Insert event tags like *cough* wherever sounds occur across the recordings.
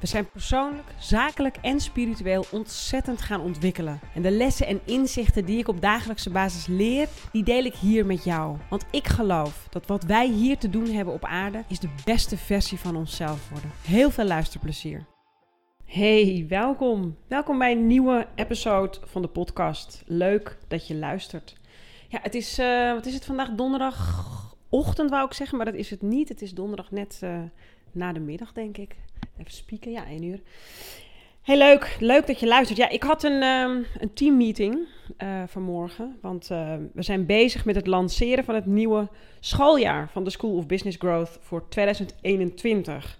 We zijn persoonlijk, zakelijk en spiritueel ontzettend gaan ontwikkelen. En de lessen en inzichten die ik op dagelijkse basis leer, die deel ik hier met jou. Want ik geloof dat wat wij hier te doen hebben op aarde, is de beste versie van onszelf worden. Heel veel luisterplezier. Hey, welkom. Welkom bij een nieuwe episode van de podcast. Leuk dat je luistert. Ja, het is, uh, wat is het vandaag? Donderdagochtend wou ik zeggen, maar dat is het niet. Het is donderdag net uh, na de middag, denk ik. Even spieken, ja, één uur. Heel leuk, leuk dat je luistert. Ja, ik had een, um, een teammeeting uh, vanmorgen, want uh, we zijn bezig met het lanceren van het nieuwe schooljaar van de School of Business Growth voor 2021.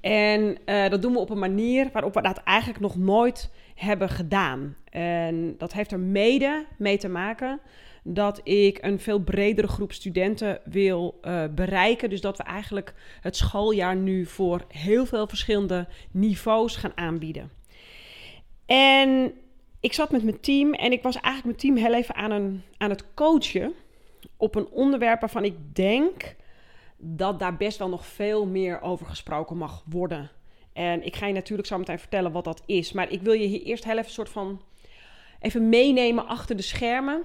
En uh, dat doen we op een manier waarop we dat eigenlijk nog nooit hebben gedaan. En dat heeft er mede mee te maken dat ik een veel bredere groep studenten wil uh, bereiken. Dus dat we eigenlijk het schooljaar nu voor heel veel verschillende niveaus gaan aanbieden. En ik zat met mijn team en ik was eigenlijk mijn team heel even aan, een, aan het coachen op een onderwerp waarvan ik denk dat daar best wel nog veel meer over gesproken mag worden. En ik ga je natuurlijk zo meteen vertellen wat dat is. Maar ik wil je hier eerst heel even een soort van even meenemen achter de schermen.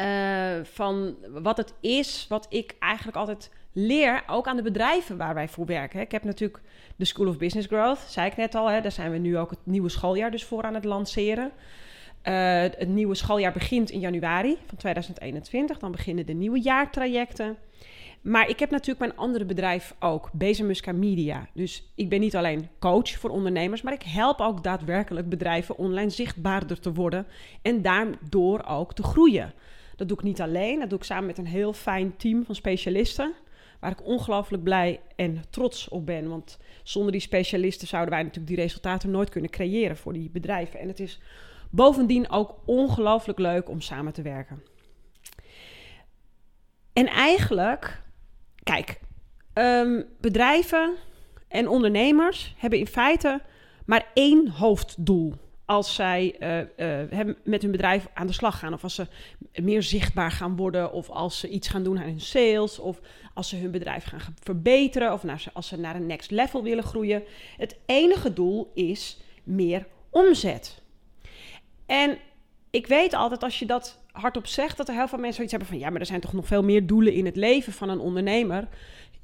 Uh, van wat het is, wat ik eigenlijk altijd leer, ook aan de bedrijven waar wij voor werken. Ik heb natuurlijk de School of Business Growth, zei ik net al. Hè, daar zijn we nu ook het nieuwe schooljaar dus voor aan het lanceren. Uh, het nieuwe schooljaar begint in januari van 2021. Dan beginnen de nieuwe jaartrajecten. Maar ik heb natuurlijk mijn andere bedrijf ook, Bezemuska Media. Dus ik ben niet alleen coach voor ondernemers, maar ik help ook daadwerkelijk bedrijven online zichtbaarder te worden en daardoor ook te groeien. Dat doe ik niet alleen, dat doe ik samen met een heel fijn team van specialisten. Waar ik ongelooflijk blij en trots op ben. Want zonder die specialisten zouden wij natuurlijk die resultaten nooit kunnen creëren voor die bedrijven. En het is bovendien ook ongelooflijk leuk om samen te werken. En eigenlijk, kijk, um, bedrijven en ondernemers hebben in feite maar één hoofddoel als zij uh, met hun bedrijf aan de slag gaan. Of als ze meer zichtbaar gaan worden. Of als ze iets gaan doen aan hun sales. Of als ze hun bedrijf gaan verbeteren. Of als ze naar een next level willen groeien. Het enige doel is meer omzet. En ik weet altijd als je dat hardop zegt, dat er heel veel mensen zoiets hebben van ja, maar er zijn toch nog veel meer doelen in het leven van een ondernemer.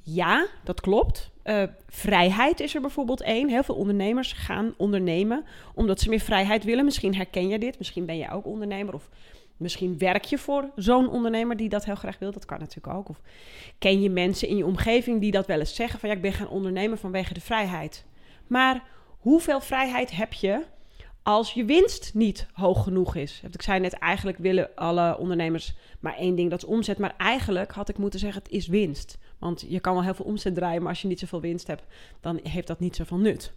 Ja, dat klopt. Uh, vrijheid is er bijvoorbeeld één. Heel veel ondernemers gaan ondernemen omdat ze meer vrijheid willen. Misschien herken je dit, misschien ben je ook ondernemer of misschien werk je voor zo'n ondernemer die dat heel graag wil. Dat kan natuurlijk ook. Of ken je mensen in je omgeving die dat wel eens zeggen van ja, ik ben gaan ondernemen vanwege de vrijheid. Maar hoeveel vrijheid heb je als je winst niet hoog genoeg is. Ik zei net, eigenlijk willen alle ondernemers maar één ding, dat is omzet. Maar eigenlijk had ik moeten zeggen, het is winst. Want je kan wel heel veel omzet draaien, maar als je niet zoveel winst hebt, dan heeft dat niet zoveel nut.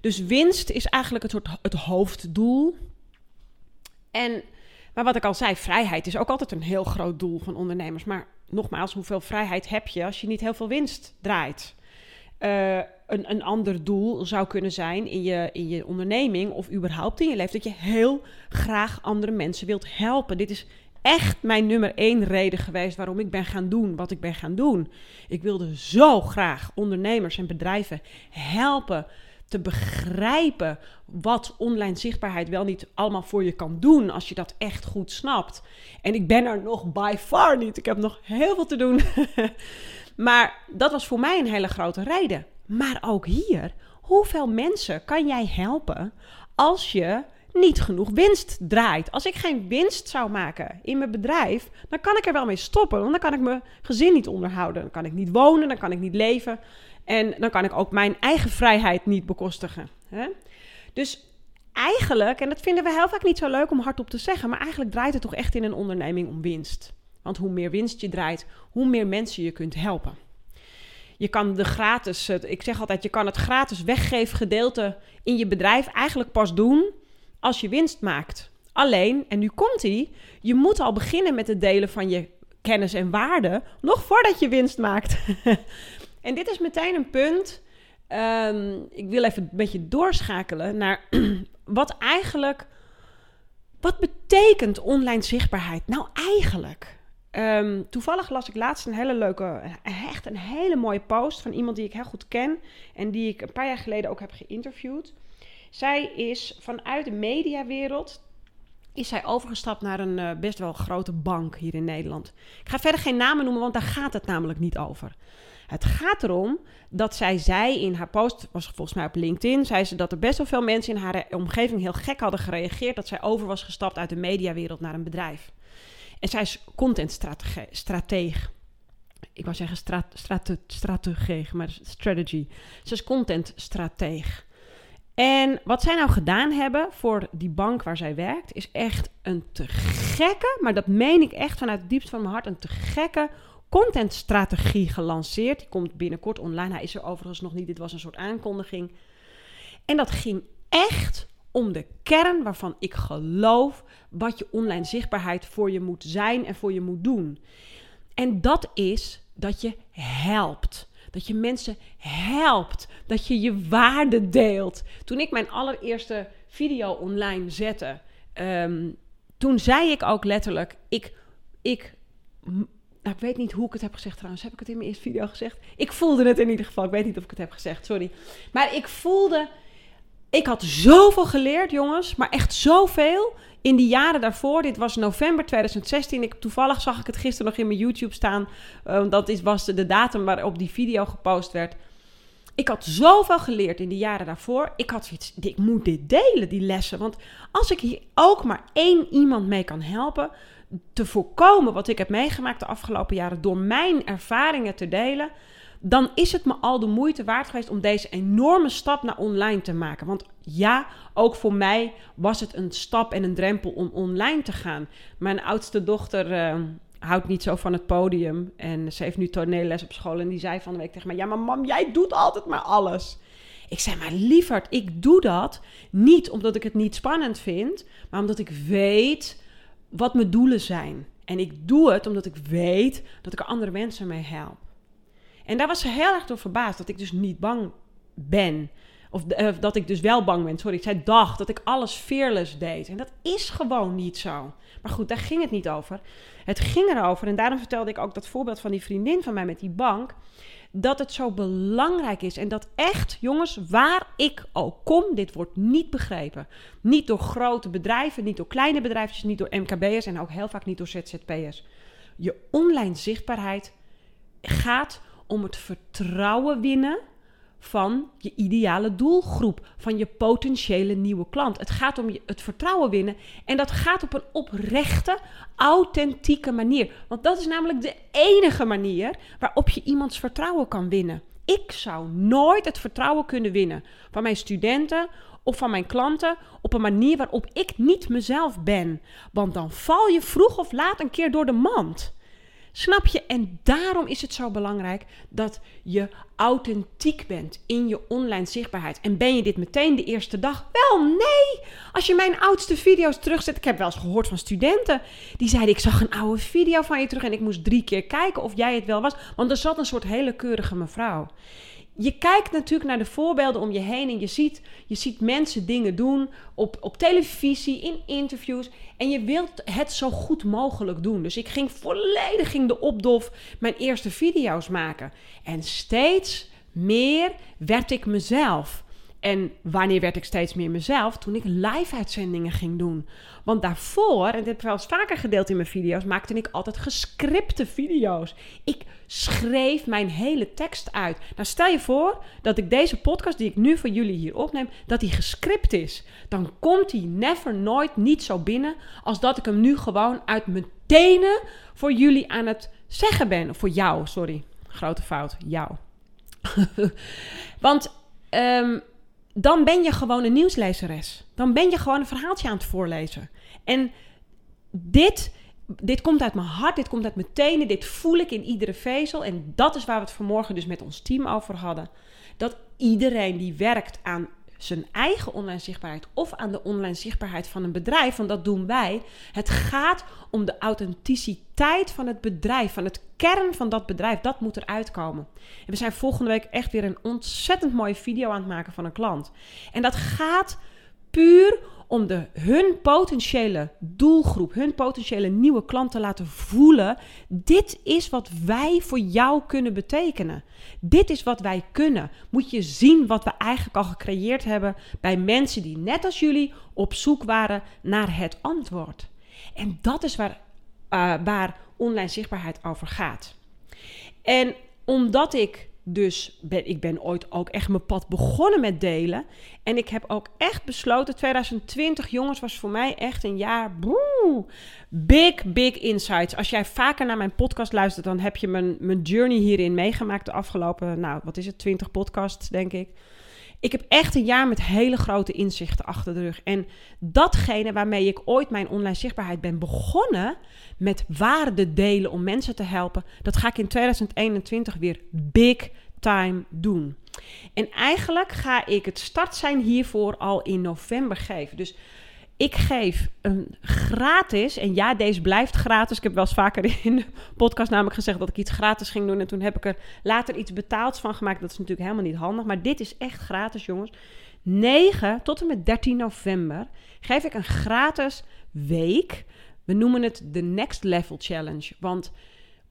Dus winst is eigenlijk het, soort, het hoofddoel. En, maar wat ik al zei, vrijheid is ook altijd een heel groot doel van ondernemers. Maar nogmaals, hoeveel vrijheid heb je als je niet heel veel winst draait? Uh, een, een ander doel zou kunnen zijn in je, in je onderneming of überhaupt in je leven. Dat je heel graag andere mensen wilt helpen. Dit is echt mijn nummer één reden geweest waarom ik ben gaan doen wat ik ben gaan doen. Ik wilde zo graag ondernemers en bedrijven helpen te begrijpen wat online zichtbaarheid wel niet allemaal voor je kan doen als je dat echt goed snapt. En ik ben er nog by far niet. Ik heb nog heel veel te doen. *laughs* maar dat was voor mij een hele grote reden. Maar ook hier, hoeveel mensen kan jij helpen als je niet genoeg winst draait? Als ik geen winst zou maken in mijn bedrijf, dan kan ik er wel mee stoppen. Want dan kan ik mijn gezin niet onderhouden. Dan kan ik niet wonen, dan kan ik niet leven. En dan kan ik ook mijn eigen vrijheid niet bekostigen. Hè? Dus eigenlijk, en dat vinden we heel vaak niet zo leuk om hardop te zeggen, maar eigenlijk draait het toch echt in een onderneming om winst. Want hoe meer winst je draait, hoe meer mensen je kunt helpen. Je kan de gratis, ik zeg altijd, je kan het gratis weggeven gedeelte in je bedrijf eigenlijk pas doen als je winst maakt. Alleen, en nu komt hij, je moet al beginnen met het delen van je kennis en waarde nog voordat je winst maakt. *laughs* en dit is meteen een punt. Ehm, ik wil even een beetje doorschakelen naar *clears throat* wat eigenlijk. Wat betekent online zichtbaarheid nou eigenlijk? Ehm, toevallig las ik laatst een hele leuke, echt een hele mooie post van iemand die ik heel goed ken en die ik een paar jaar geleden ook heb geïnterviewd. Zij is vanuit de mediawereld is zij overgestapt naar een uh, best wel grote bank hier in Nederland. Ik ga verder geen namen noemen, want daar gaat het namelijk niet over. Het gaat erom dat zij zei in haar post, was volgens mij op LinkedIn, zei ze dat er best wel veel mensen in haar omgeving heel gek hadden gereageerd dat zij over was gestapt uit de mediawereld naar een bedrijf. En zij is contentstrateeg. Ik wou zeggen strat, strategie, maar strategy. Ze is contentstrateeg. En wat zij nou gedaan hebben voor die bank waar zij werkt, is echt een te gekke, maar dat meen ik echt vanuit het diepst van mijn hart, een te gekke contentstrategie gelanceerd. Die komt binnenkort online. Hij is er overigens nog niet. Dit was een soort aankondiging. En dat ging echt om de kern waarvan ik geloof wat je online zichtbaarheid voor je moet zijn en voor je moet doen. En dat is dat je helpt. Dat je mensen helpt. Dat je je waarde deelt. Toen ik mijn allereerste video online zette, ehm, toen zei ik ook letterlijk: ik, ik, nou, ik weet niet hoe ik het heb gezegd trouwens. Heb ik het in mijn eerste video gezegd? Ik voelde het in ieder geval. Ik weet niet of ik het heb gezegd, sorry. Maar ik voelde ik had zoveel geleerd, jongens, maar echt zoveel. In die jaren daarvoor, dit was november 2016. Ik, toevallig zag ik het gisteren nog in mijn YouTube staan. Uh, dat is, was de datum waarop die video gepost werd. Ik had zoveel geleerd in die jaren daarvoor. Ik had zoiets, ik moet dit delen, die lessen. Want als ik hier ook maar één iemand mee kan helpen... te voorkomen wat ik heb meegemaakt de afgelopen jaren... door mijn ervaringen te delen dan is het me al de moeite waard geweest om deze enorme stap naar online te maken. Want ja, ook voor mij was het een stap en een drempel om online te gaan. Mijn oudste dochter uh, houdt niet zo van het podium en ze heeft nu toneelles op school en die zei van de week tegen mij: "Ja, maar mam, jij doet altijd maar alles." Ik zei, maar lieverd, ik doe dat niet omdat ik het niet spannend vind, maar omdat ik weet wat mijn doelen zijn. En ik doe het omdat ik weet dat ik er andere mensen mee help. En daar was ze heel erg door verbaasd dat ik dus niet bang ben. Of uh, dat ik dus wel bang ben. Sorry, zij dacht dat ik alles fearless deed. En dat is gewoon niet zo. Maar goed, daar ging het niet over. Het ging erover, en daarom vertelde ik ook dat voorbeeld van die vriendin van mij met die bank. Dat het zo belangrijk is. En dat echt, jongens, waar ik ook kom, dit wordt niet begrepen. Niet door grote bedrijven, niet door kleine bedrijfjes, niet door MKB'ers en ook heel vaak niet door ZZP'ers. Je online zichtbaarheid gaat om het vertrouwen winnen van je ideale doelgroep, van je potentiële nieuwe klant. Het gaat om het vertrouwen winnen en dat gaat op een oprechte, authentieke manier. Want dat is namelijk de enige manier waarop je iemands vertrouwen kan winnen. Ik zou nooit het vertrouwen kunnen winnen van mijn studenten of van mijn klanten op een manier waarop ik niet mezelf ben. Want dan val je vroeg of laat een keer door de mand. Snap je? En daarom is het zo belangrijk dat je authentiek bent in je online zichtbaarheid. En ben je dit meteen de eerste dag? Wel, nee! Als je mijn oudste video's terugzet, ik heb wel eens gehoord van studenten die zeiden: Ik zag een oude video van je terug en ik moest drie keer kijken of jij het wel was. Want er zat een soort hele keurige mevrouw je kijkt natuurlijk naar de voorbeelden om je heen en je ziet, je ziet mensen dingen doen op, op televisie, in interviews. En je wilt het zo goed mogelijk doen. Dus ik ging volledig in de opdof mijn eerste video's maken. En steeds meer werd ik mezelf. En wanneer werd ik steeds meer mezelf? Toen ik live-uitzendingen ging doen. Want daarvoor, en dit heb ik wel eens vaker gedeeld in mijn video's, maakte ik altijd gescripte video's. Ik schreef mijn hele tekst uit. Nou, stel je voor dat ik deze podcast die ik nu voor jullie hier opneem, dat die gescript is. Dan komt die never, nooit, niet zo binnen als dat ik hem nu gewoon uit mijn tenen voor jullie aan het zeggen ben. Voor jou, sorry. Grote fout, jou. *laughs* Want um, dan ben je gewoon een nieuwslezeres. Dan ben je gewoon een verhaaltje aan het voorlezen. En dit, dit komt uit mijn hart, dit komt uit mijn tenen, dit voel ik in iedere vezel. En dat is waar we het vanmorgen dus met ons team over hadden. Dat iedereen die werkt aan zijn eigen online zichtbaarheid of aan de online zichtbaarheid van een bedrijf, want dat doen wij. Het gaat om de authenticiteit van het bedrijf, van het kern van dat bedrijf. Dat moet eruit komen. En we zijn volgende week echt weer een ontzettend mooie video aan het maken van een klant. En dat gaat puur om de, hun potentiële doelgroep, hun potentiële nieuwe klant te laten voelen: dit is wat wij voor jou kunnen betekenen. Dit is wat wij kunnen. Moet je zien wat we eigenlijk al gecreëerd hebben bij mensen die net als jullie op zoek waren naar het antwoord. En dat is waar, uh, waar online zichtbaarheid over gaat. En omdat ik dus ben ik ben ooit ook echt mijn pad begonnen met delen. En ik heb ook echt besloten, 2020 jongens was voor mij echt een jaar boe, big, big insights. Als jij vaker naar mijn podcast luistert, dan heb je mijn, mijn journey hierin meegemaakt de afgelopen, nou wat is het, 20 podcasts denk ik. Ik heb echt een jaar met hele grote inzichten achter de rug. En datgene waarmee ik ooit mijn online zichtbaarheid ben begonnen met waarde delen om mensen te helpen, dat ga ik in 2021 weer big time doen. En eigenlijk ga ik het startsein hiervoor al in november geven. Dus ik geef een gratis, en ja, deze blijft gratis. Ik heb wel eens vaker *laughs* in de podcast namelijk gezegd dat ik iets gratis ging doen. En toen heb ik er later iets betaald van gemaakt. Dat is natuurlijk helemaal niet handig. Maar dit is echt gratis, jongens. 9 tot en met 13 november geef ik een gratis week. We noemen het de Next Level Challenge. Want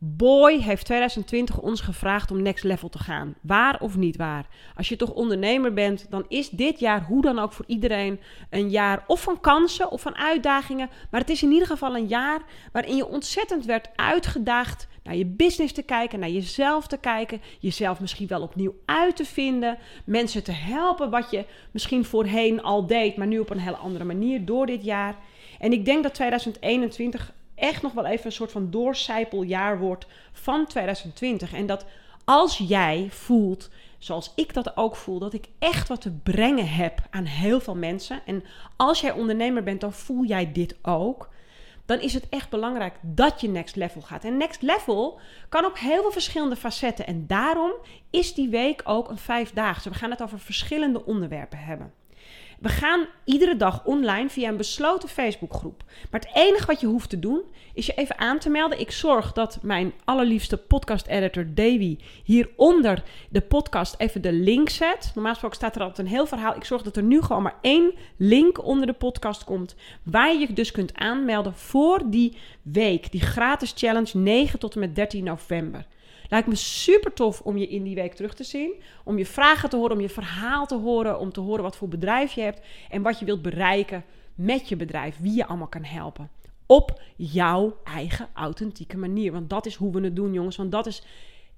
Boy heeft 2020 ons gevraagd om next level te gaan. Waar of niet waar? Als je toch ondernemer bent, dan is dit jaar hoe dan ook voor iedereen een jaar of van kansen of van uitdagingen. Maar het is in ieder geval een jaar waarin je ontzettend werd uitgedaagd naar je business te kijken, naar jezelf te kijken, jezelf misschien wel opnieuw uit te vinden, mensen te helpen wat je misschien voorheen al deed, maar nu op een hele andere manier door dit jaar. En ik denk dat 2021 echt nog wel even een soort van doorcijpeljaar wordt van 2020. En dat als jij voelt, zoals ik dat ook voel, dat ik echt wat te brengen heb aan heel veel mensen. En als jij ondernemer bent, dan voel jij dit ook. Dan is het echt belangrijk dat je next level gaat. En next level kan op heel veel verschillende facetten. En daarom is die week ook een vijfdaagse. We gaan het over verschillende onderwerpen hebben. We gaan iedere dag online via een besloten Facebookgroep. Maar het enige wat je hoeft te doen is je even aan te melden. Ik zorg dat mijn allerliefste podcast-editor Davy hieronder de podcast even de link zet. Normaal gesproken staat er altijd een heel verhaal. Ik zorg dat er nu gewoon maar één link onder de podcast komt. Waar je je dus kunt aanmelden voor die week, die gratis challenge 9 tot en met 13 november. Lijkt me super tof om je in die week terug te zien. Om je vragen te horen, om je verhaal te horen. Om te horen wat voor bedrijf je hebt. En wat je wilt bereiken met je bedrijf. Wie je allemaal kan helpen. Op jouw eigen authentieke manier. Want dat is hoe we het doen, jongens. Want dat is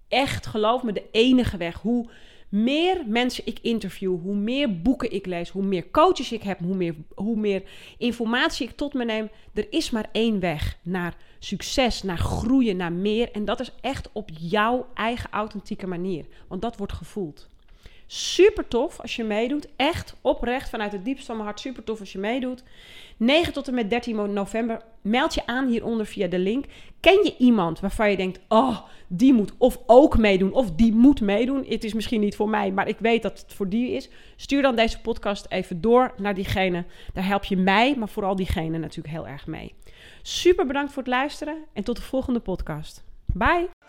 echt, geloof me, de enige weg. Hoe meer mensen ik interview, hoe meer boeken ik lees, hoe meer coaches ik heb, hoe meer, hoe meer informatie ik tot me neem. Er is maar één weg naar succes, naar groeien, naar meer. En dat is echt op jouw eigen authentieke manier. Want dat wordt gevoeld. Super tof als je meedoet. Echt oprecht vanuit het diepste van mijn hart. Super tof als je meedoet. 9 tot en met 13 november. Meld je aan hieronder via de link. Ken je iemand waarvan je denkt: oh, die moet of ook meedoen of die moet meedoen? Het is misschien niet voor mij, maar ik weet dat het voor die is. Stuur dan deze podcast even door naar diegene. Daar help je mij, maar vooral diegene natuurlijk heel erg mee. Super bedankt voor het luisteren en tot de volgende podcast. Bye!